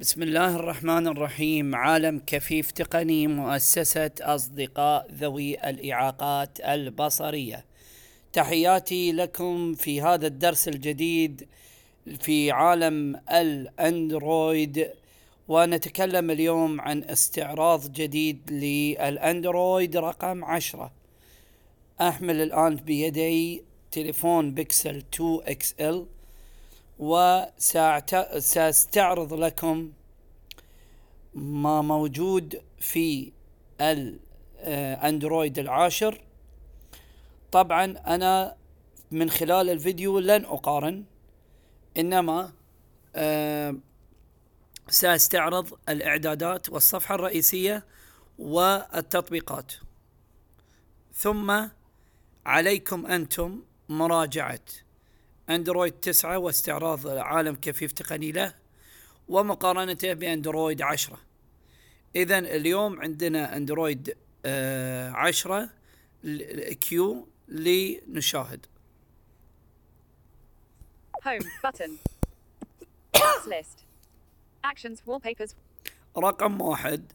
بسم الله الرحمن الرحيم. عالم كفيف تقني مؤسسة أصدقاء ذوي الإعاقات البصرية. تحياتي لكم في هذا الدرس الجديد في عالم الأندرويد ونتكلم اليوم عن استعراض جديد للأندرويد رقم عشرة. أحمل الآن بيدي تليفون بيكسل 2 XL وسأستعرض لكم ما موجود في الاندرويد العاشر. طبعا أنا من خلال الفيديو لن أقارن إنما ساستعرض الإعدادات والصفحة الرئيسية والتطبيقات. ثم عليكم أنتم مراجعة. أندرويد 9 واستعراض عالم كفيف تقني له ومقارنته بأندرويد 10 اذا اليوم عندنا أندرويد آه 10 كيو لنشاهد Home button. list. Actions wallpapers. رقم واحد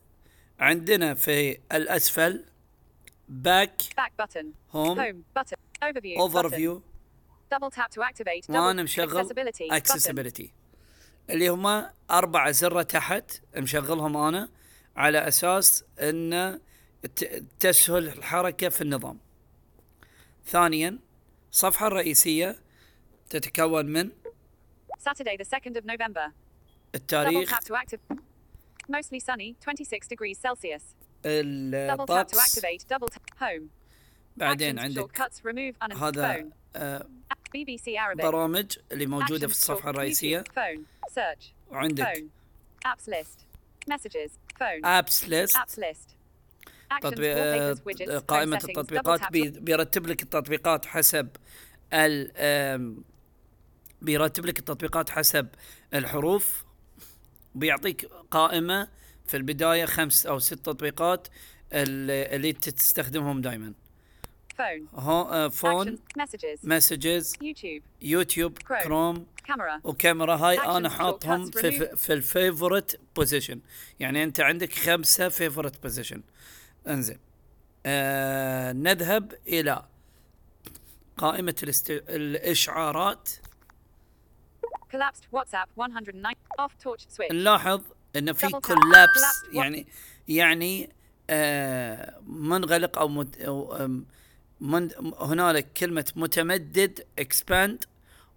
عندنا في الأسفل back. Home. Home button. Overview. Overview button. وأنا مشغل accessibility اللي هما أربع زر تحت مشغلهم أنا على أساس إن تسهل الحركة في النظام ثانيا الصفحه الرئيسية تتكون من Saturday the 2nd of November. التاريخ Double. Mostly sunny 26 degrees Celsius. Double tap to activate. Double tap home. بعدين عندك هذا برامج اللي موجودة في. Phone. Search. وعندك. ابس ليست تطبيق آه، قائمة التطبيقات بيرتب لك التطبيقات حسب ال بيرتب لك التطبيقات حسب الحروف. بيعطيك قائمة في البداية خمس أو ست تطبيقات اللي تستخدمهم دائما phone. هو phone messages يوتيوب Chrome. Chrome camera, وكاميرا هاي أنا حاطهم في في, في ال favorite position يعني أنت عندك خمسة favorite position انزين. آه نذهب إلى قائمة الاست... الإشعارات. Collapsed WhatsApp 109 off torch switch, نلاحظ إن في. collapse. يعني يعني آه منغلق أو, مت أو من هنالك كلمة متمدد expand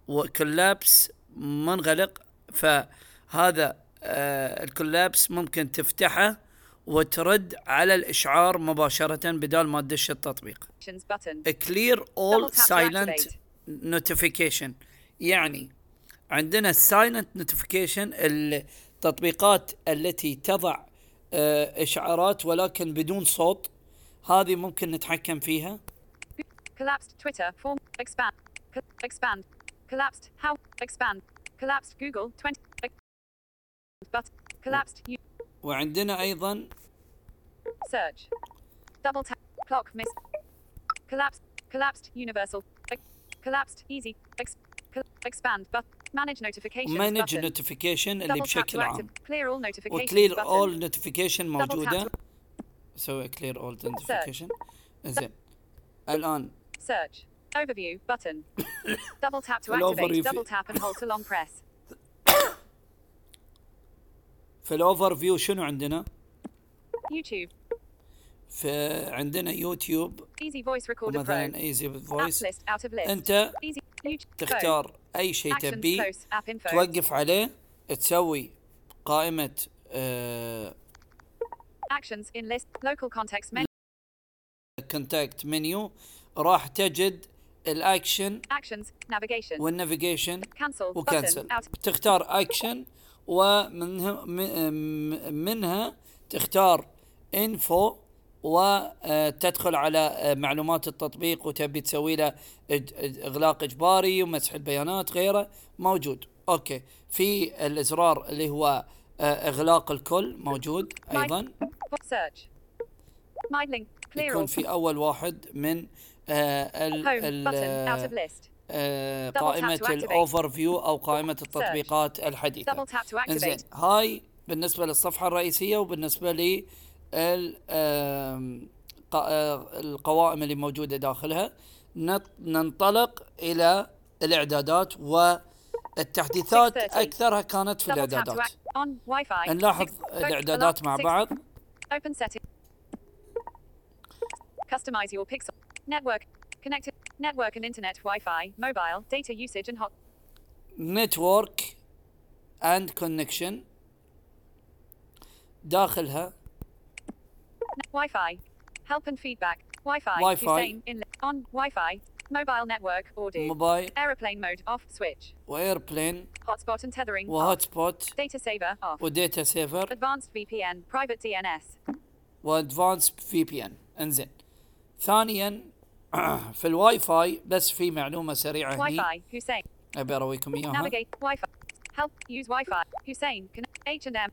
و collapse منغلق. فهذا آه ال collapse ممكن تفتحه وترد على الإشعار مباشرة بدال ما تدش التطبيق. To silent activate. notification. يعني عندنا silent notification التطبيقات التي تضع آه، إشعارات ولكن بدون صوت. هذه ممكن نتحكم فيها. collapsed Twitter form, expand, co- expand, collapsed how, expand, collapsed Google 20, ex- but, collapsed you, وعندنا ايضا search, double tap, clock miss, collapsed, collapsed universal, ex- collapsed easy, ex- co- expand but, manage notifications manage button, notification اللي double tap to بشكل عام active, clear all notifications وكلير button, اول نوتيفيكيشن موجوده tap سوي كلير اول نوتيفيكيشن زين الان search. Overview. Button. Double tap to activate. Double tap and hold to long press. في ال overview شنو عندنا يوتيوب في عندنا يوتيوب Easy Voice Record مثلا Easy Voice أنت تختار أي شيء تبي توقف عليه تسوي قائمة actions in list local context menu راح تجد الأكشن. وال navigation. و cancel. تختار أكشن ومنها منها تختار info وتدخل على آه، معلومات التطبيق وتبي تسوي له إغلاق إجباري ومسح البيانات غيره موجود okay في الإزرار اللي هو آه، إغلاق الكل موجود أيضا يكون. في أول واحد من آه، آه، قائمة. ال overview أو قائمة التطبيقات الحديثة إنزين. هاي بالنسبة للصفحة الرئيسية وبالنسبة ق- آه، القوائم اللي موجودة داخلها نط- ننطلق إلى الإعدادات والتحديثات 6:30. أكثرها كانت في الإعدادات. نلاحظ الإعدادات مع بعض. Customize your pixel. Network. Connected. Network and internet Wi-Fi, mobile, data usage and hot. network and connection داخلها Wi-Fi. Help and feedback. Wi-Fi. Wi-Fi. Hussein in on Wi-Fi. Mobile network audio. موبايل Aeroplane mode off switch. وايربلين Hotspot and tethering off. وهوت سبوت Data saver off. وديتا سيفر Advanced VPN, private DNS. وادفانس في بي ان انزين ثانيا في الواي فاي بس في معلومة سريعة هني. أبي أرويكم إياها Navigate Wi-Fi. Help use Wi-Fi. Hussein. Connect H&M.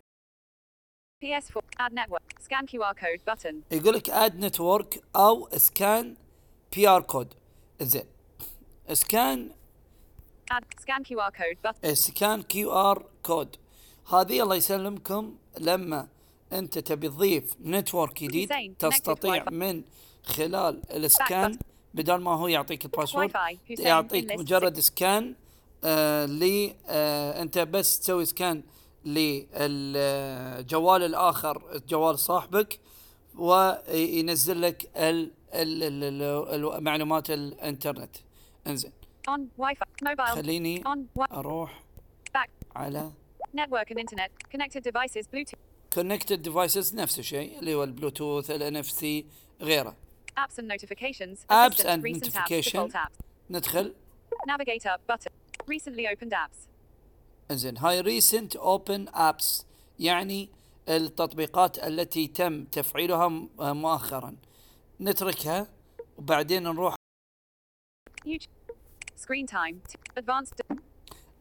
PS4. Add network. Scan QR code button. يقول لك add network أو QR code زين scan Add scan QR code button. scan QR code هذه الله يسلمكم لما أنت تبي تضيف network جديد حسين، تستطيع. من خلال ال scan بدل ما هو يعطيك ال password يعطيك مجرد scan آه ل آه انت بس تسوي scan للجوال الآخر جوال صاحبك وينزل لك ال ال ال ال معلومات الانترنت انزين. خليني أروح. على Network and internet. Connected devices. Bluetooth. connected devices نفس الشيء اللي هو البلوتوث NFC غيره Apps and notifications. Apps and recent apps. notification. Default apps. ندخل Navigate up button. Recently opened apps. انزين هاي recent open apps يعني التطبيقات التي تم تفعيلها مؤخرا نتركها وبعدين نروح. Screen time. Advanced.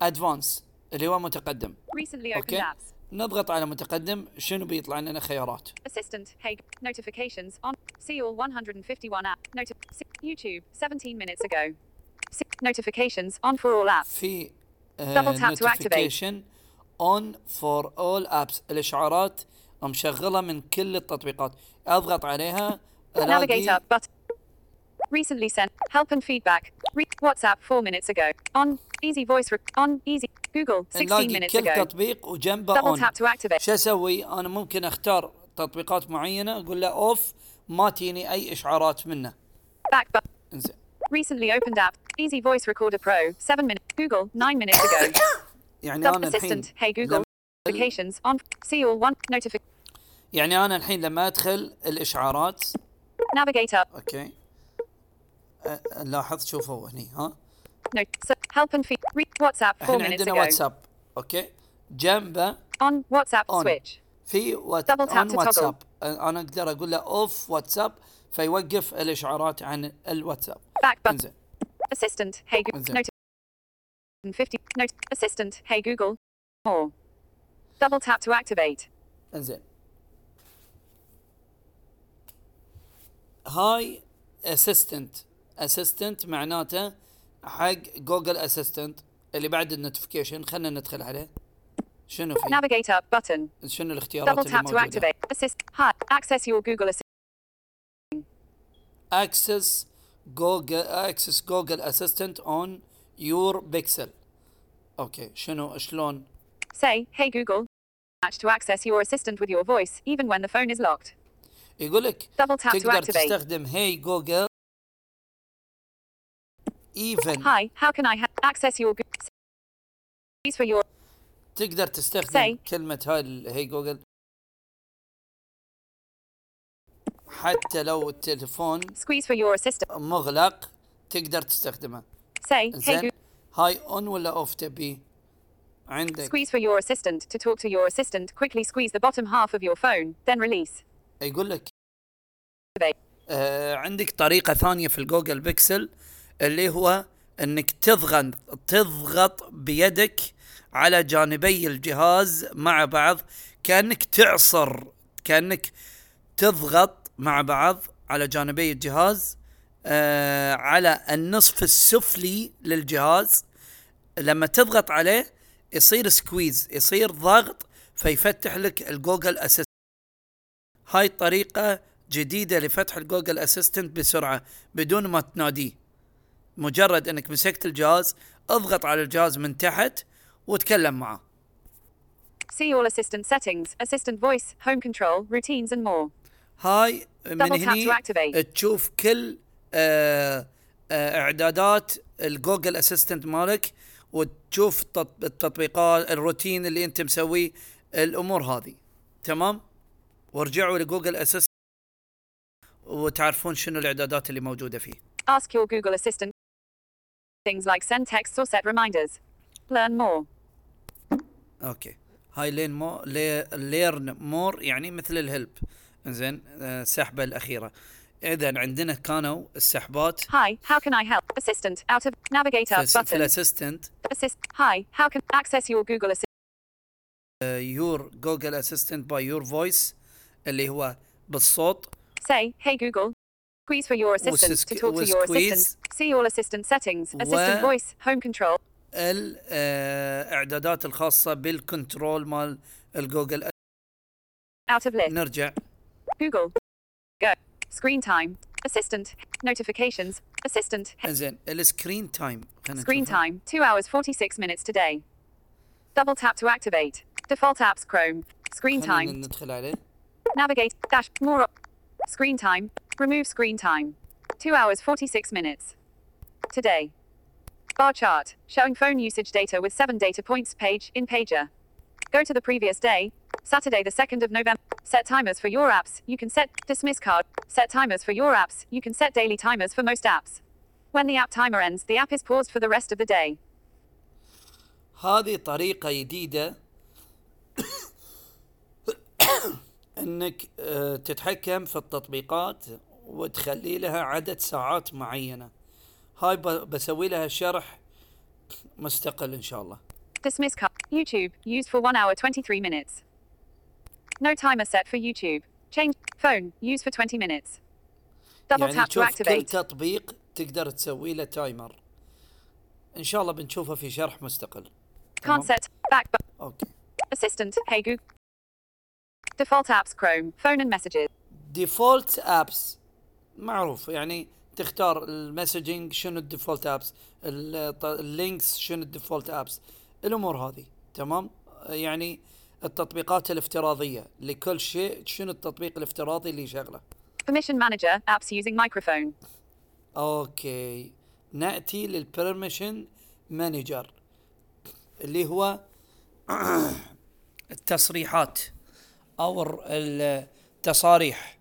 ادفانس اللي هو متقدم Recently opened Okay. apps. نضغط على متقدم شنو بيطلع لنا خيارات Assistant. Hey. Notifications on. See all 151 app. Noti- YouTube. 17 minutes ago. Notifications on for all apps. في Double tap to activate. اون فور اول ابس الاشعارات مشغله من كل التطبيقات اضغط عليها Navigate up button. Recently sent. Help and feedback. Re- WhatsApp 4 minutes ago. On. Easy voice. Rec- on. Easy. Google 16 نلاقي minutes كل ago. تطبيق وجنبه اون. شو أسوي؟ أنا ممكن اختار تطبيقات معينه أقول له اوف ما تجيني اي اشعارات منه button. انزين Recently opened app. Easy Voice Recorder Pro. 7 minutes. Google. 9 minutes ago. يعني أنا الحين. Hey Google. Notifications on. See all one. Notific. يعني أنا الحين لما ادخل الاشعارات Navigate up. أوكي أ- لاحظ شوفوا هني ها help and feed. WhatsApp 4 إحنا minutes عندنا ago. واتساب أوكي جنبه On WhatsApp On. switch. في واتساب أنا أقدر أقول له اوف واتساب فيوقف الاشعارات عن الواتساب Back button. انزين Assistant. Hey Google. انزين Note. 50. Note. Assistant. Hey Google. More. Double tap to activate. انزين هاي assistant assistant معناته حق Google Assistant اللي بعد ال notification خلينا ندخل عليه. شنو في؟ شنو الاختيارات اللي موجوده اكسس يور جوجل اكسس جوجل اكسس جوجل اسيستنت اون يور بيكسل أوكي شنو شلون؟ Say hey google. Match to access your assistant with your voice even when the phone is locked. يقولك double تقدر تستخدم هي جوجل even Hi, how can I access your? Please for your تقدر تستخدم Say. كلمة هاي hey Google حتى لو التليفون squeeze for your assistant. مغلق تقدر تستخدمه Say, hey زين Google. هاي on ولا off تبي عندك Squeeze for your assistant. To talk to your assistant, quickly squeeze the bottom half of your phone, then release. يقول لك. آه عندك طريقة ثانية في ال Google Pixel اللي هو إنك تضغط تضغط بيدك على جانبي الجهاز مع بعض كأنك تعصر كأنك تضغط مع بعض على جانبي الجهاز آه على النصف السفلي للجهاز. لما تضغط عليه يصير squeeze يصير ضغط فيفتح لك ال Google Assistant هاي طريقة جديدة لفتح ال Google Assistant بسرعة بدون ما تناديه. مجرد انك مسكت الجهاز اضغط على الجهاز من تحت وتكلم معه See all assistant settings, assistant voice, home control, routines, and more. هاي من هني activate. تشوف كل آه، آه، اعدادات ال Google Assistant مالك وتشوف التط- التطبيقات الروتين اللي انت مسويه الأمور هذه تمام وارجعوا ل Google Assistant وتعرفون شنو الاعدادات اللي موجودة فيه Ask your Google Assistant things like send texts or set reminders. Learn more. okay هاي learn more learn more يعني مثل ال help زين السحبه الاخيره اذا عندنا كانوا السحبات Hi, how can I help? Assistant, out of navigate في. ال assistant Assist. Hi, how can access your Google Assistant? يور جوجل اسيستنت باي يور فويس اللي هو بالصوت Say, hey Google. Squeeze for your assistant to وسسك- talk to your وsqueeze. assistant. See all assistant settings, assistant و- voice, home control. الاعدادات الخاصه بالكنترول مال الجوجل Out of list. نرجع Google. Go. Screen time. Assistant. Notifications. Assistant. زين السكرين تايم خلينا Screen نشوفها. time, 2 hours 46 minutes today. Double tap to activate. Default apps Chrome. Screen خلينا time. ندخل عليه Navigate. Dash. More. op- Screen time. Remove screen time. 2 hours 46 minutes. Today. Bar chart. Showing phone usage data with 7 data points page in Pager. Go to the previous day. Saturday, the 2nd of November. Set timers for your apps. You can set dismiss card. Set timers for your apps. You can set daily timers for most apps. When the app timer ends, the app is paused for the rest of the day. هذه طريقة جديدة انك آه، تتحكم في التطبيقات وتخلي لها عدد ساعات معينة هاي بسوي لها شرح مستقل إن شاء الله Dismiss card. YouTube. Used for 1 hour 23 minutes. No timer set for YouTube. Change. Phone. Used for 20 minutes. Double يعني tap to تشوف كل activate. تطبيق تقدر تسوي له timer إن شاء الله بنشوفه في شرح مستقل؟ Can't set. Back. أوكي Assistant. Hey Google. Default apps Chrome. Phone and messages. default apps معروف. يعني تختار ال messaging شنو ال default apps ال links شنو ال default apps الأمور هذه. تمام؟ يعني التطبيقات الافتراضية لكل شيء شنو التطبيق الافتراضي اللي شغله؟ Permission manager. Apps using microphone. أوكي. نأتي لل permission manager اللي هو التصريحات. أو التصاريح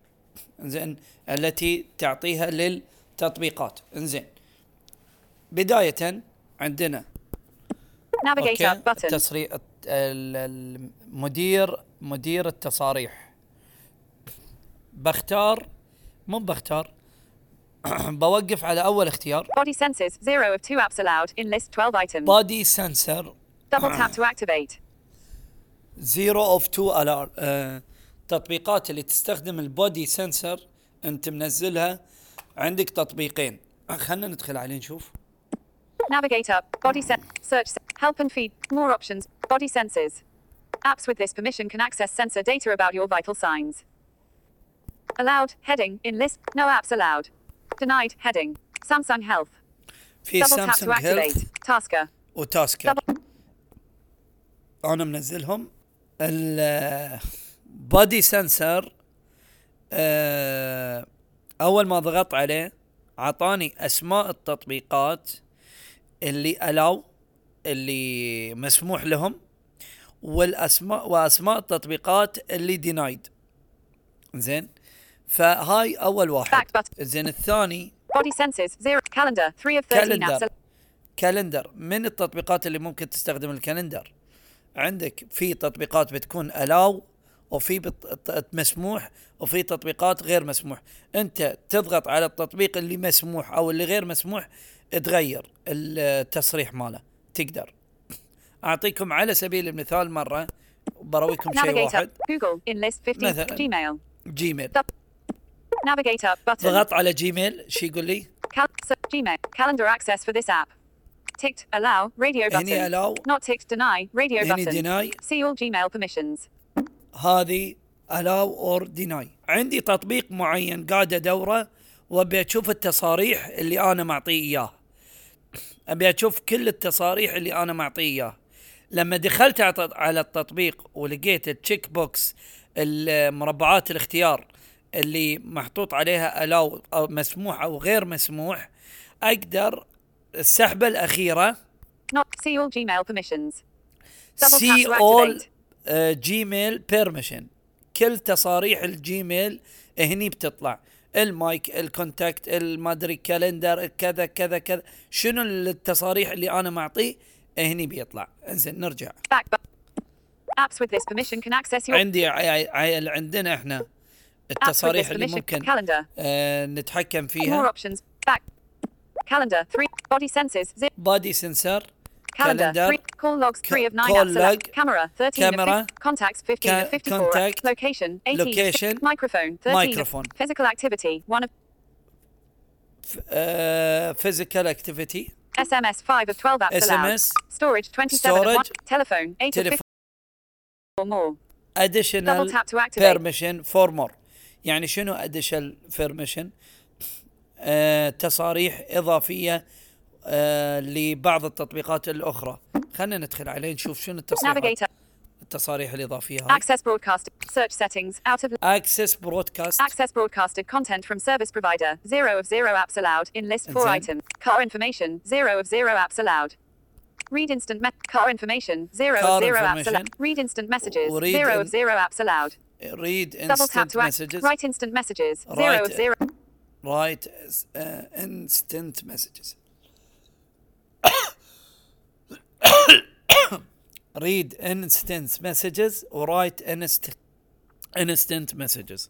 زين التي تعطيها للتطبيقات إنزين بداية عندنا. التصريح ال- المدير مدير التصاريح بختار مو بختار بوقف على أول اختيار Body sensors. 0 of 2 apps allowed. In list 12 items. body sensor Double tap to activate. zero of two الار التطبيقات اللي تستخدم ال body sensor انت منزلها عندك تطبيقين خلينا ندخل عليه نشوف Navigate up. Body set. Search. se- Help and feed. More options. Body sensors. Apps with this permission can access sensor data about your vital signs. Allowed. Heading. In list. No apps allowed. Denied. Heading. Samsung Health. في Double tap to سامسونج activate. هيلث Tasker. وتاسكر Double. أنا منزلهم البادي سنسر أول ما ضغطت عليه أعطاني أسماء التطبيقات اللي allow اللي مسموح لهم والأسماء وأسماء التطبيقات اللي denied زين فهاي أول واحد. زين الثاني Body sensors. Zero. Calendar. 3 of 13 apps. Calendar. al- calendar من التطبيقات اللي ممكن تستخدم ال calendar عندك في تطبيقات بتكون allow وفي بت- مسموح وفي تطبيقات غير مسموح انت تضغط على التطبيق اللي مسموح أو اللي غير مسموح تغير التصريح ماله تقدر أعطيكم على سبيل المثال مرة برويكم شيء. واحد Google. In list 15. مثلاً. Gmail button. ضغط على جيميل شو يقول لي Gmail. Calendar access for this app. Ticked. Allow. Radio button. هني allow. Not ticked. Deny. Radio هني button. deny. See all Gmail permissions. هذه allow or deny عندي تطبيق معين قاعد أدوره وأبي أشوف التصاريح اللي أنا معطيه إياه أبي أشوف كل التصاريح اللي أنا معطيه إياه لما دخلت على التط- على التطبيق ولقيت ال check box مربعات الاختيار اللي محطوط عليها allow أو مسموح أو غير مسموح أقدر السحبة الأخيرة Not see all Gmail permissions. اول activate. Gmail permission كل تصاريح ال Gmail هني بتطلع المايك ال contact المادري calendar كذا كذا كذا شنو التصاريح اللي أنا معطيه هني بيطلع إنزين نرجع. Apps with this permission can access your عندي عندنا إحنا التصاريح اللي. ممكن. آه نتحكم More فيها options. Back. Calendar. Three. Body sensors. Zip. بادي سنسر Calendar. كالندر Three. Call logs. Three of nine call apps. Select. log. Camera. Thirteen of Camera. fif- Contacts. Fifteen Ca- of fifty-four. contact. Location. Eighteen. Location. Microphone. Thirteen. of- Microphone. Physical activity. One of فيزيكال اكتيفيتي SMS. Five of twelve apps allowed. SMS. Storage. Twenty-seven of one. Storage. Telephone. Eight of Telephone. fifty or more. additional Double tap to activate. permission for more يعني شنو additional permission آه تصاريح إضافية آه لبعض التطبيقات الأخرى خلينا ندخل عليه نشوف شنو التصريحات. التصاريح الإضافية هاي Access broadcast. Search settings. Out of access broadcast Access broadcasted content from service provider. Zero of zero apps allowed. In list four Then- items. Car information. Zero of zero apps allowed. Read instant me- car information. Zero Car of zero apps information. allowed. Read instant messages. Read zero in- of zero apps allowed. read Double tap instant to messages Write instant messages. Zero Write- of zero. Write uh, instant messages read instant messages write instant instant messages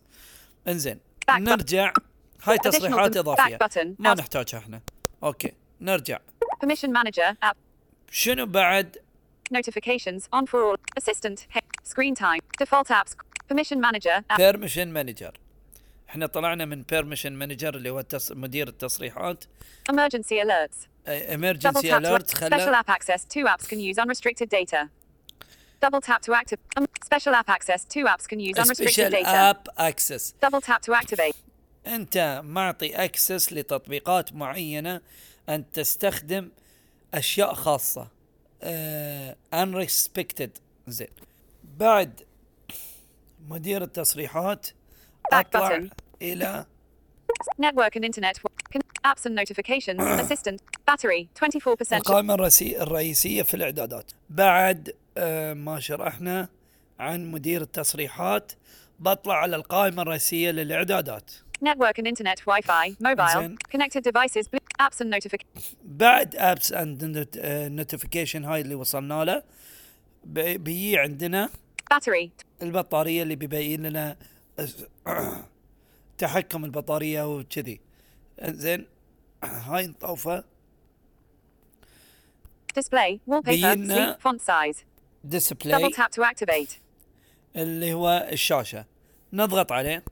انزين. نرجع هاي تصريحات اضافيه. ما. نحتاجها إحنا أوكي نرجع Permission manager. App. شنو بعد Notifications. On for all. Assistant. Screen time. Default apps. Permission manager. App. بيرميشن مانجر إحنا طلعنا من بيرميشن مانجر اللي هو التص... مدير التصريحات Emergency alerts. Emergency tap to alert special خلى app access. Two apps can use unrestricted data. Double tap to active. Um, special app access. Two apps can use unrestricted data. اب اكسس Double tap to activate. انت معطي اكسس لتطبيقات معينه ان تستخدم اشياء خاصه uh, unrestricted زين بعد مدير التصريحات Back button. إلى Network and internet. Apps and notifications. Assistant. Battery. 24%. القائمه الرئيسي- الرئيسية في الإعدادات بعد آه، ما شرحنا عن مدير التصريحات بطلع على القائمة الرئيسية للإعدادات Network and internet. Wi-Fi. Mobile. Connected devices. Apps and notifications. بعد apps and notification هاي اللي وصلنا له بي- بيجي عندنا Battery. البطارية اللي بيبين لنا تحكم البطارية وكذي زين هاي نطوفه Display. Wallpaper. Font size. Double display tap to activate. اللي هو الشاشة نضغط عليه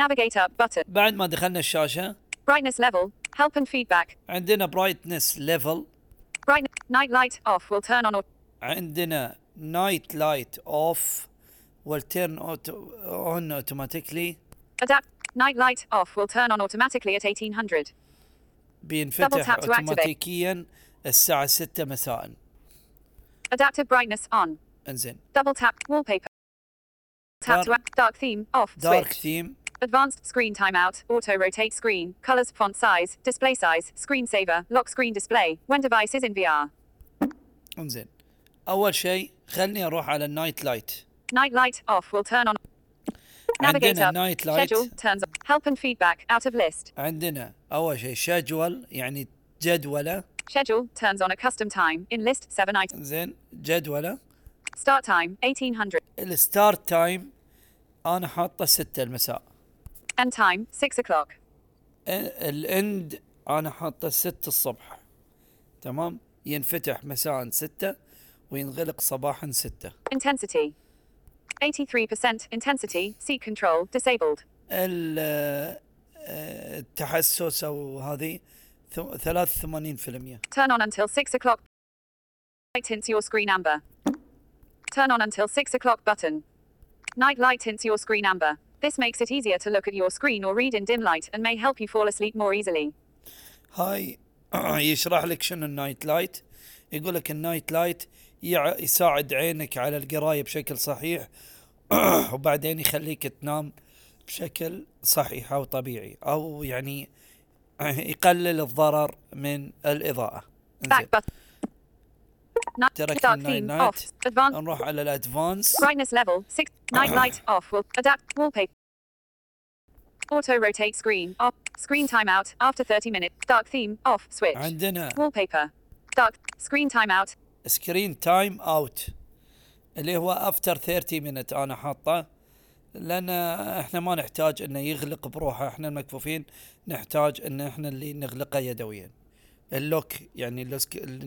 Navigator. Button. بعد ما دخلنا الشاشة Brightness level. Help and feedback. عندنا برايتنس ليفل Bright. Night light. Off. Will turn on. عندنا نايت لايت اوف والتيرن اون اوتوماتيكلي Adapt. Night light. Off. Will turn on automatically at 1800. Double بينفتح tap to activate. اوتوماتيكيا الساعة 6 مساء Adaptive brightness on. انزين Double tap. Wallpaper. Tap to Dark- act. Dark theme. Off. دارك Switch. ثيم Advanced screen timeout. Auto rotate screen. Colors. Font size. Display size. Screensaver. Lock screen display. When device is in VR. انزين اول شيء خلني اروح على النايت لايت Night light. Off. Will turn on. عندنا نايت لايت عندنا أول شيء شجول يعني جدولة. Schedule turns on a custom time. In list 7 ايتمز زين جدولة. Start time 1800 ال start time أنا حاطة 6 المساء. end time 6 o'clock ال end أنا حاطة 6 الصبح. تمام؟ ينفتح مساء 6 وينغلق صباحا 6 intensity 83% intensity. Seat control. Disabled. ال- آه، التحسس أو هذه ث- 83% Turn on until 6 o'clock. Light tints your screen amber. Turn on until 6 o'clock button. Night light tints your screen amber. This makes it easier to look at your screen or read in dim light and may help you fall asleep more easily. هاي يشرح لك شنو النايت لايت يقول لك النايت لايت يساعد عينك على القرايه بشكل صحيح وبعدين يخليك تنام بشكل صحيح أو طبيعي أو يعني يقلل الضرر من تركت dark النايت نايت نروح على الادفانس brightness level 6. Night light off will adapt wallpaper. Auto rotate screen off. Screen timeout after 30 minutes. Dark theme off switch. عندنا Wallpaper. Dark screen timeout. سكرين تايم اوت اللي هو افتر 30 مينت أنا حاطه لأن إحنا ما نحتاج إنه يغلق بروحه إحنا المكفوفين نحتاج إن إحنا اللي نغلقه يدويا. ال lock يعني ال lock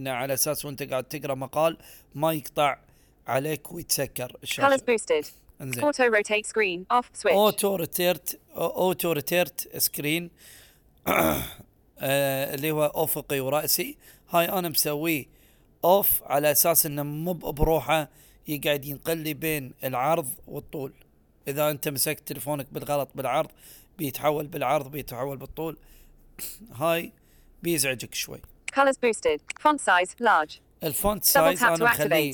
على أساس وأنت قاعد تقرأ مقال ما يقطع عليك ويتسكر الشاشة. إنزين. Auto rotate screen. Off switch. auto auto rotate screen اللي هو افقي ورأسي. هاي أنا مسويه off على أساس إنه مو بروحه يقعد ينقل لي بين العرض والطول إذا أنت مسكت تليفونك بالغلط بالعرض بيتحول بالعرض بيتحول بالطول هاي بيزعجك شوي Colors boosted. Font size large. ال font size أنا مخليه.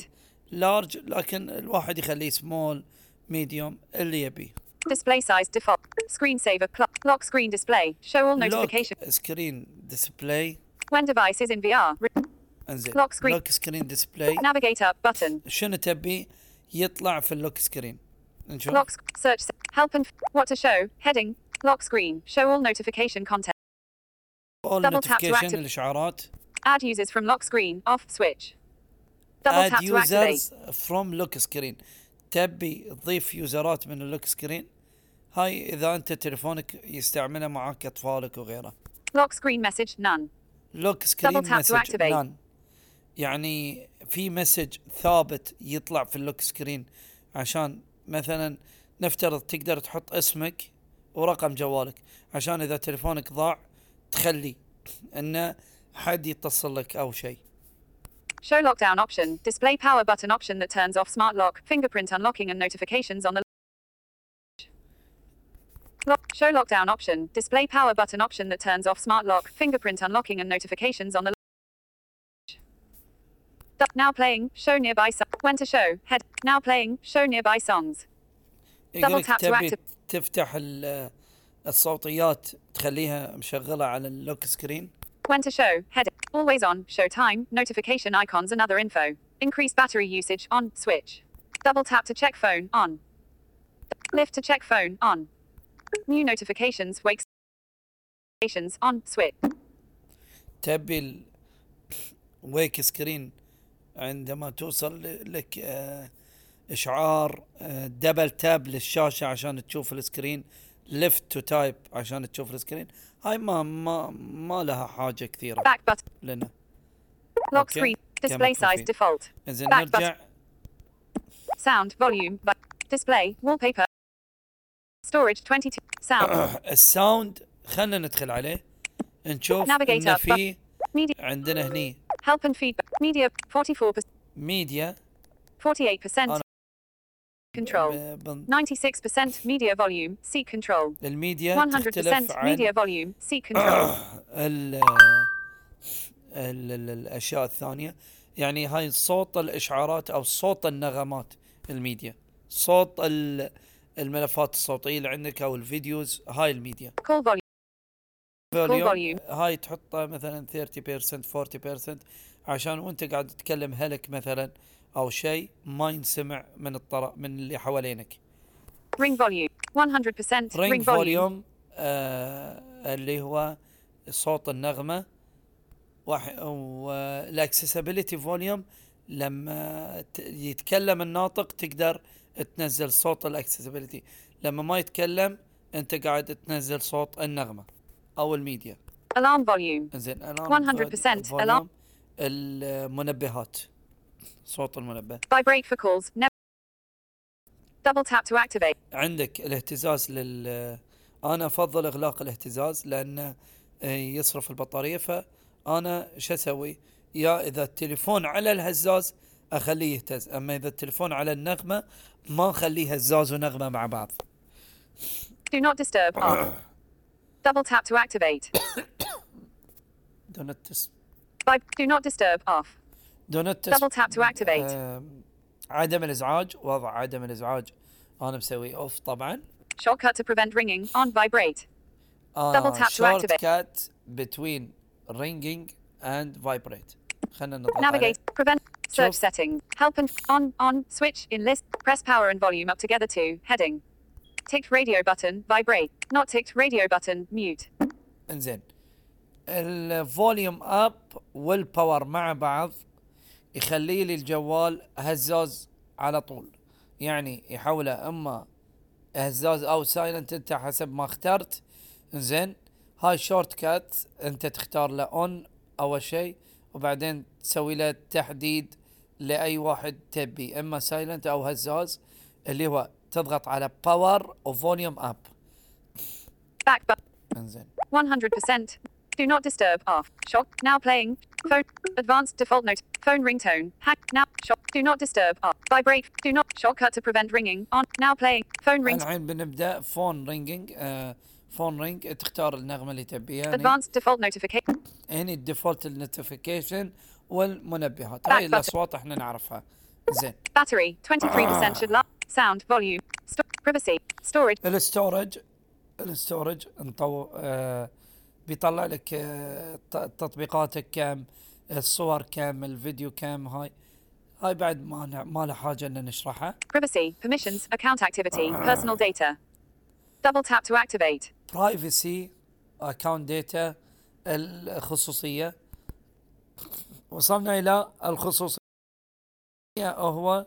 large لكن الواحد يخليه small medium اللي يبيه Display size default. Screensaver clock. Lock screen display. Show all notification. screen display When device is in VR. Re- انزين Lock screen. لوك سكرين ديسبلاي Navigate up button. شنو تبي يطلع في اللوك سكرين نشوف Lock sc- search se- help and f- what to show. Heading. Lock screen. Show all notification content. اول double tap to نوتيفيكيشن active- الاشعارات Add users from lock screen off switch. Double اد tap to activate. يوزرز فروم لوك سكرين تبي تضيف يوزرات من اللوك سكرين هاي اذا انت تليفونك يستعمله معك اطفالك وغيره Lock screen message none. لوك سكرين Double tap to مسج activate. يعني في message ثابت يطلع في ال lock screen عشان مثلا نفترض تقدر تحط اسمك ورقم جوالك عشان اذا تليفونك ضاع تخلي انه حد يتصل لك أو شيء Show lockdown option. Display power button option that turns off smart lock, fingerprint unlocking and notifications on the Lock. Show lockdown option. Display power button option that turns off smart lock, fingerprint unlocking and notifications on the Now playing. Show nearby so- When to show. Head. Now playing. Show nearby songs. يقولك tap to تبي active. تفتح ال- الصوتيات تخليها مشغله على اللوك سكرين When to show. Head. Always on. Show time. Notification icons and other info. Increase battery usage. On. Switch. Double tap to check phone. On. Lift to check phone. On. New notifications. Wakes. Notifications. On. Switch. تبي ال- ويك سكرين عندما توصل لك آه، إشعار آه، double tap للشاشة عشان تشوف ال screen lift to type عشان تشوف ال screen هاي ما ما ما لها حاجة كثيرة. لنا. Display كما size تشوفين. default. زين نرجع Sound volume. But display. Wallpaper. Storage 22. Sound. الساوند خلينا ندخل عليه نشوف ان. في Media. عندنا هني Help and feedback. Media. 44%. ميديا 48%. أنا- Control. ب- بن- 96% media volume. Seat control. الميديا 100% تختلف عن media volume. Seat control. ال ال ال الأشياء الثانية يعني هاي صوت الإشعارات أو صوت النغمات الميديا صوت ال- الملفات الصوتية اللي عندك أو ال videos هاي ال media volume volume. هاي تحطه مثلا 30% 40% عشان وأنت قاعد تتكلم هلك مثلا أو شيء ما ينسمع من الطرف من اللي حوالينك Ring volume. 100% رينج ring volume. فوليوم آه اللي هو صوت النغمة وال accessibility volume لما يتكلم الناطق تقدر تنزل صوت ال accessibility لما ما يتكلم أنت قاعد تنزل صوت النغمة أو ال media Alarm volume. زين الان 100% volume المنبهات صوت المنبه Vibrate for calls. Double tap to activate. عندك الاهتزاز لل أنا أفضل إغلاق الاهتزاز لأن آه، يصرف البطارية فأنا شو أسوي؟ يا إذا التليفون على الهزاز أخليه يهتز أما إذا التليفون على النغمة ما أخليه هزاز ونغمة مع بعض Do not disturb. Double tap to activate. do not dis- Vib- do not disturb off. do not dis- Double tap to activate. آم، عدم الازعاج وضع عدم الازعاج انا مسوي اوف طبعا Shortcut to prevent ringing on vibrate. آه Double tap to short activate. cut between ringing and vibrate خلينا نضغط عليه Navigate. Prevent. Search Sure. setting. Help and on on switch in list. Press power and volume up together to heading. Ticked radio button. Vibrate. Not ticked radio button. Mute. انزين ال volume up وال power مع بعض يخلي لي الجوال هزاز على طول يعني يحوله إما هزاز أو silent أنت حسب ما اخترت زين هاي shortcut أنت تختار له on أول شيء وبعدين تسوي له تحديد لأي واحد تبي إما silent أو هزاز اللي هو تضغط على باور وفوليوم اب Back button. انزين 100%. Do not disturb off. Shock. Now playing. Phone. Advanced default note. Phone ringtone. Hack. Now. Shock. Do not disturb off. Vibrate. Do not. Shortcut to prevent ringing. On. Now playing. Phone ring. الحين بنبدا فون رينجينج آه فون رينج تختار النغمه اللي تبيها هني, Advanced default notification. هني الديفولت النوتيفيكيشن والمنبهات Back هاي button. الاصوات احنا نعرفها زين Battery. 23% should last. Sound. Volume. Sto- privacy. Storage. ال storage ال storage نطو آه بيطلع لك آه تطبيقاتك كم الصور كم الفيديو كم هاي هاي بعد ما ما له حاجة ان نشرحها Privacy. Permissions. Account activity. Personal data. Double tap to activate. privacy account data الخصوصية وصلنا إلى الخصوصية هو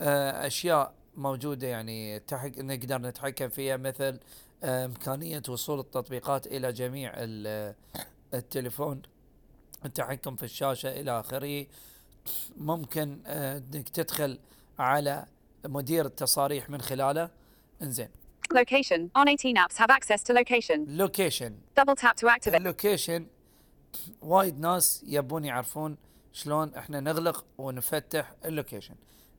آه، أشياء موجودة يعني تحك نقدر نتحكم فيها مثل آه، إمكانية وصول التطبيقات إلى جميع ال- التليفون التحكم في الشاشة إلى آخره. ممكن آه، إنك تدخل على مدير التصاريح من خلاله. إنزين. Location. On 18 apps have access to location. location Double tap to activate. ال location وايد ناس يبون يعرفون شلون إحنا نغلق ونفتح اللوكيشن.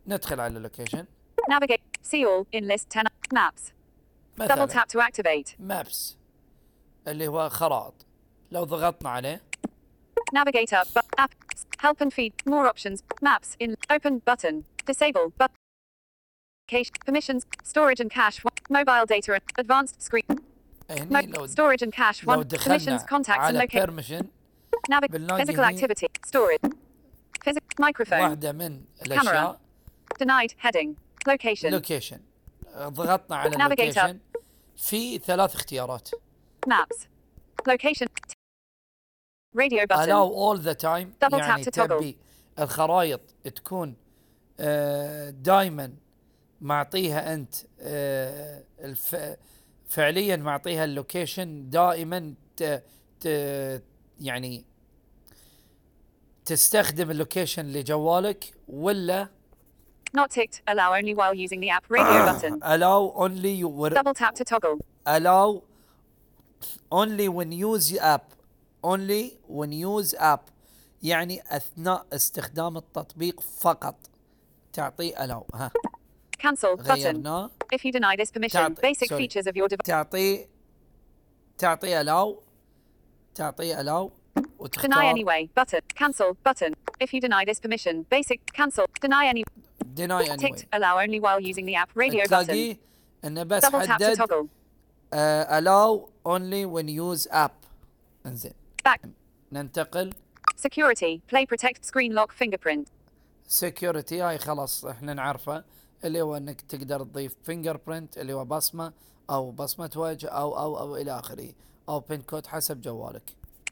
ندخل على اللوكيشن. Navigate. See all. In list 10. Maps. Double مثلا tap to activate. مابس اللي هو خرائط لو ضغطنا عليه Navigate up. But app. Help and feed. More options. Maps. In. Open button. Disable. But. Cache. Permissions. Storage and cache. Mobile data. and Advanced screen. هني Mo- لو storage and cache. لو One. Permissions. دخلنا Contacts and على location. بيرميشن Navigate. بالنلاقي Physical هني activity. Storage. Physical. Microphone. واحدة من الاشياء Denied. Heading. Location. لوكيشن ضغطنا على اللوكيشن في ثلاث اختيارات. Location. Radio button. allow all the time Double يعني. تبي الخرائط تكون دائما معطيها أنت آه،. فعليا معطيها ال location دائما ت... ت... يعني تستخدم ال location لجوالك ولا Not ticked. Allow only while using the app. Radio button. allow only you Double tap to toggle. allow only when use app only when use app يعني اثناء استخدام التطبيق فقط تعطيه allow ها Cancel button. غيرناه If you deny this permission, Tap- basic sorry. features of your device. تعطيه تعطيه allow تعطيه allow Deny وتختار anyway. Button. Cancel button. If you deny this permission, basic cancel. Deny any. Deny anyway. Allow only while using the app. Radio button. انه بس Double tap to حدد toggle. آه allow only when use app انزين Back. ننتقل Security. Play protect screen lock fingerprint. security هاي خلاص إحنا نعرفه اللي هو انك تقدر تضيف print اللي هو بصمه أو بصمه وجه أو أو أو إلى اخره أو pin code حسب جوالك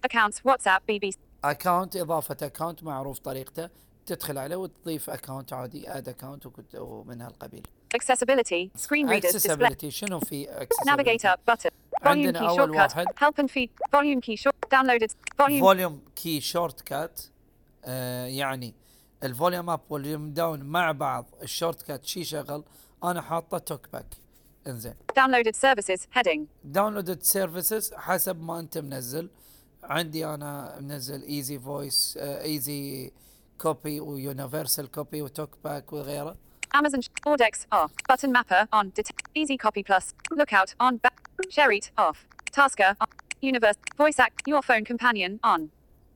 Accounts. WhatsApp. BBC. account اضافه account معروف طريقته تدخل عليه وتضيف account عادي add account ومن هالقبيل Accessibility. Screen readers. Display. accessibility شنو في accessibility up button. Volume key shortcut. واحد. Help and feed. Volume key short. Downloaded. Volume. فوليوم كي شورت كات آه يعني ال volume up وال volume down مع بعض ال shortcut شي شغل أنا حاطه TalkBack إنزين Downloaded services. Heading. downloaded services حسب ما أنت منزل عندي أنا منزل ايزي فويس ايزي كوبي ويونيفرسال كوبي وتوك باك وغيره Amazon Sh- Audex off. Button mapper on. Det- Easy copy plus. Lookout on. Ba- Sherit off. Tasker on. Universe. Voice act. Your phone companion on.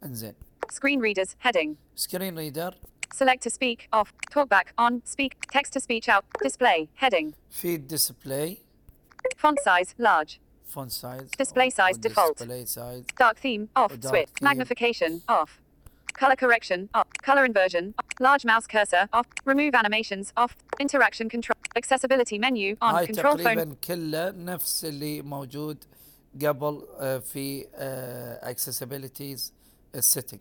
انزين Screen readers heading. سكرين ريدر Select to speak off. Talkback on. Speak. Text to speech out. Display heading. في ديسبلاي Font size large. فون سايز Display size default. ديسبلاي سايز Dark theme off. Dark Switch. theme. Magnification off. Color correction off. Color inversion off. Large mouse cursor off. Remove animations off. Interaction control. Accessibility menu on. هاي Control phone. تقريبا كله نفس اللي موجود قبل آه، في اكسسبيليتيز السيتنج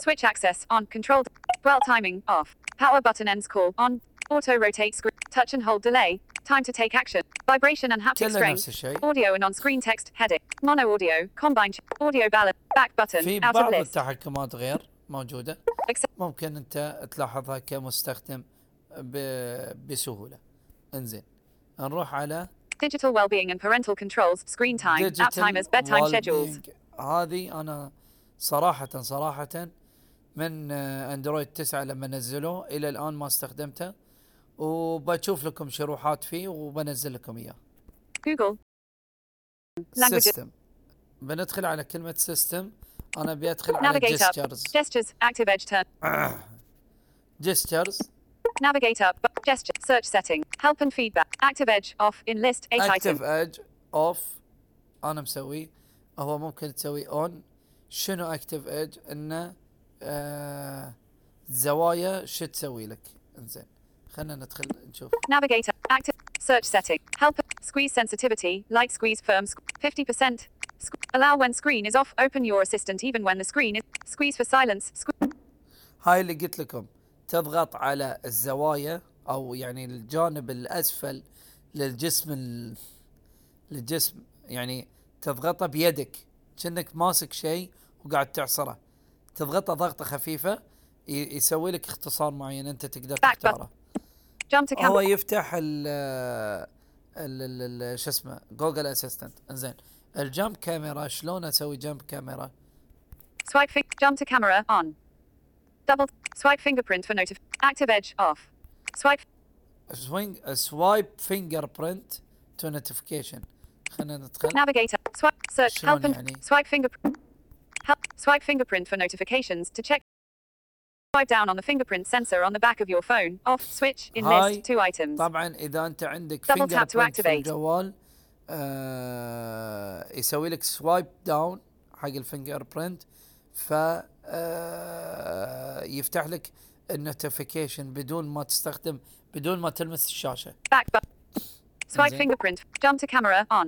Switch access on. Controlled. Dwell timing off. Power button ends call on. Auto rotate screen. Touch and hold delay. Time to take action. Vibration and haptic strength. Audio and on-screen text heading. Mono audio. Combine. ch- Audio balance. Back button. في Out of بعض list. التحكمات غير Accept. ممكن انت تلاحظها كمستخدم ب- بسهوله انزين نروح على Digital well-being and parental controls. Screen time. App timers. Bedtime schedules. هذه أنا صراحة صراحة من آه، اندرويد 9 لما نزلوه إلى الان ما استخدمته وبشوف لكم شروحات فيه وبنزل لكم إياه. Languages. System بندخل على كلمة system أنا أبي أدخل على. gestures Gestures. Active edge turn. جيسترز Navigate up. Gesture. Search setting. Help and feedback. Active edge off. In list. 8 اكتف item. ايدج اوف أنا مسويه هو ممكن تسوي اون شنو اكتف ايدج إنه آه زوايا شو تسوي لك إنزين خلنا ندخل نشوف. Navigator active search setting help squeeze sensitivity light squeeze firm 50% allow when screen is off open your assistant even when the screen is squeeze for silence هاي اللي قلت لكم تضغط على الزوايا أو يعني الجانب الأسفل للجسم للجسم يعني تضغطه بيدك. كأنك ماسك شيء وقاعد تعصره. تضغطه ضغطة خفيفة يسوي لك اختصار معين أنت تقدر تختاره. To هو. يفتح ال ال ال- شو اسمه جوجل اسيستنت انزين الجمب كاميرا شلون أسوي جمب كاميرا Swipe. Fi- jump to camera. On. Double. Swipe fingerprint for notif. Active edge off. Swipe. سوينج سوايب فينجر برنت تو نوتيفيكيشن خلينا ندخل. Search. شلون Help and يعني؟ swipe fingerprint. Help. Swipe fingerprint for notifications to check. Swipe down on the fingerprint sensor on the back of your phone. Off. Switch. In هاي list. Two items. طبعا اذا انت عندك Double tap to print في activate. الجوال آه يسوي لك swipe down حق ال fingerprint ف آه يفتح لك ال notification بدون ما تستخدم بدون ما تلمس الشاشه Back button. Swipe زين. fingerprint. Jump to camera. On.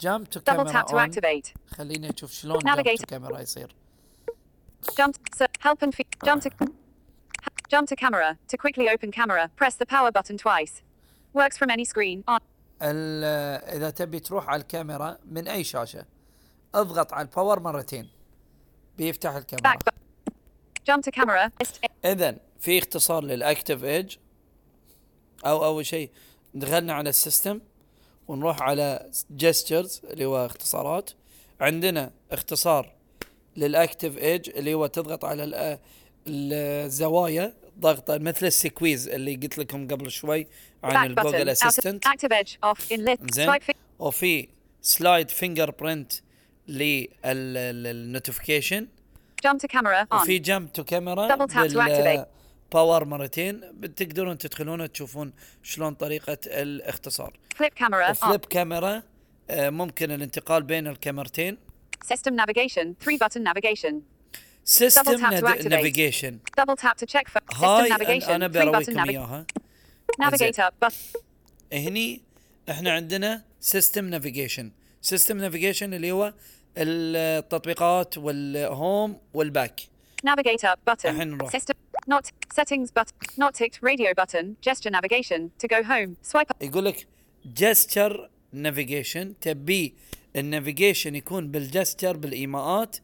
jump to Double camera tap to on activate. خليني أشوف شلون jump Navigate. to camera يصير Jump. So, help and feed. Jump to. Jump to camera. To quickly open camera, press the power button twice. Works from any screen. On. إذا تبي تروح على الكاميرا من أي شاشة اضغط على الباور مرتين بيفتح الكاميرا Back. Jump to camera. اذا في اختصار لل active edge أو أول شيء دخلنا على ال system ونروح على gestures اللي هو اختصارات عندنا اختصار لل active edge اللي هو تضغط على الزوايا ضغطة مثل ال squeeze اللي قلت لكم قبل شوي عن ال Google Assistant. زين وفي slide fingerprint لل notification to camera. On. وفي jump to camera. power مرتين بتقدرون تدخلون تشوفون شلون طريقة الاختصار camera. On. flip camera ممكن الانتقال بين الكاميرتين System navigation. Three button navigation. سيستم نافيجيشن دبل تاب تو تشيك فور سيستم نافيجيشن أنا بروكم إياها. نافيجيتر هني إحنا عندنا سيستم نافيجيشن سيستم نافيجيشن اللي هو التطبيقات والهوم والباك نافيجيتر بتن الحين نروح. نوت سيتنجز بتن نوت تيكت راديو بتن جستشر نافيجيشن تو جو هوم سوايب يقول لك gesture navigation تبي ال navigation يكون بال gesture بالإيماءات.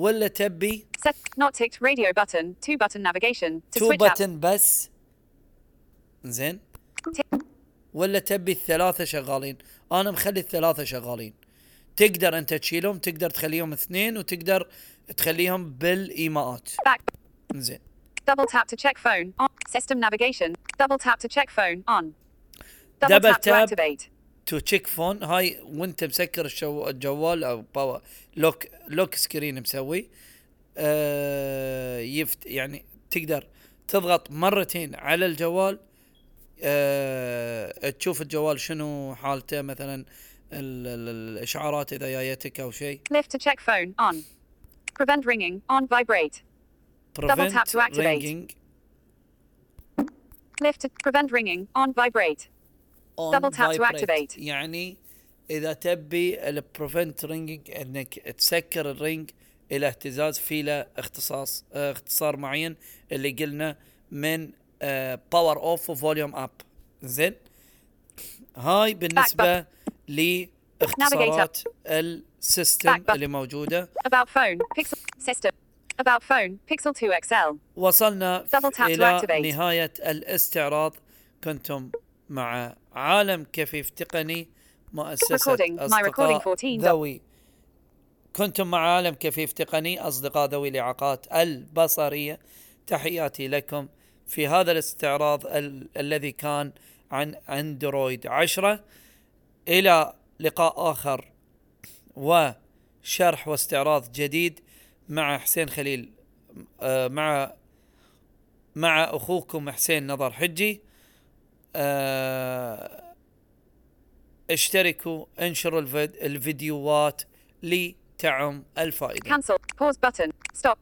ولا تبي Set. Not ticked radio button. Two button navigation. To to switch out. button بس زين. ولا تبي الثلاثه شغالين أنا مخلي الثلاثه شغالين تقدر انت تشيلهم تقدر تخليهم اثنين وتقدر تخليهم بالايماءات. زين Double tap to check phone. On. System navigation. Double tap to check phone. On. Double, tap, to activate. to check phone هاي وانت مسكر ال show الجوال أو power lock lock screen مسوي آه يفت يعني تقدر تضغط مرتين على الجوال آه تشوف الجوال شنو حالته مثلا ال- ال- الإشعارات إذا جايتك أو شيء Lift to check phone. On. Prevent ringing. On. Vibrate. Double tap to prevent activate. Lift to prevent ringing. On. Vibrate. Double tap to activate. يعني إذا تبي ال prevent ringing إنك تسكر ال ring إلى اهتزاز في له اختصاص آه اختصار معين اللي قلنا من power off و volume up زين هاي بالنسبة لاختصارات السيستم. اللي موجودة About phone. Pixel. System. About phone. Pixel 2 XL. وصلنا activate. نهاية الاستعراض كنتم مع عالم كفيف تقني مؤسسة أصدقاء 14. ذوي. كنتم مع عالم كفيف تقني أصدقاء ذوي الإعاقات البصرية. تحياتي لكم في هذا الاستعراض ال- الذي كان عن أندرويد عشرة. إلى لقاء آخر وشرح واستعراض جديد مع حسين خليل آه، مع مع أخوكم حسين نظر حجي. اشتركوا انشروا الفيد- الفيديوهات لتعم الفائدة Cancel. Pause button. Stop.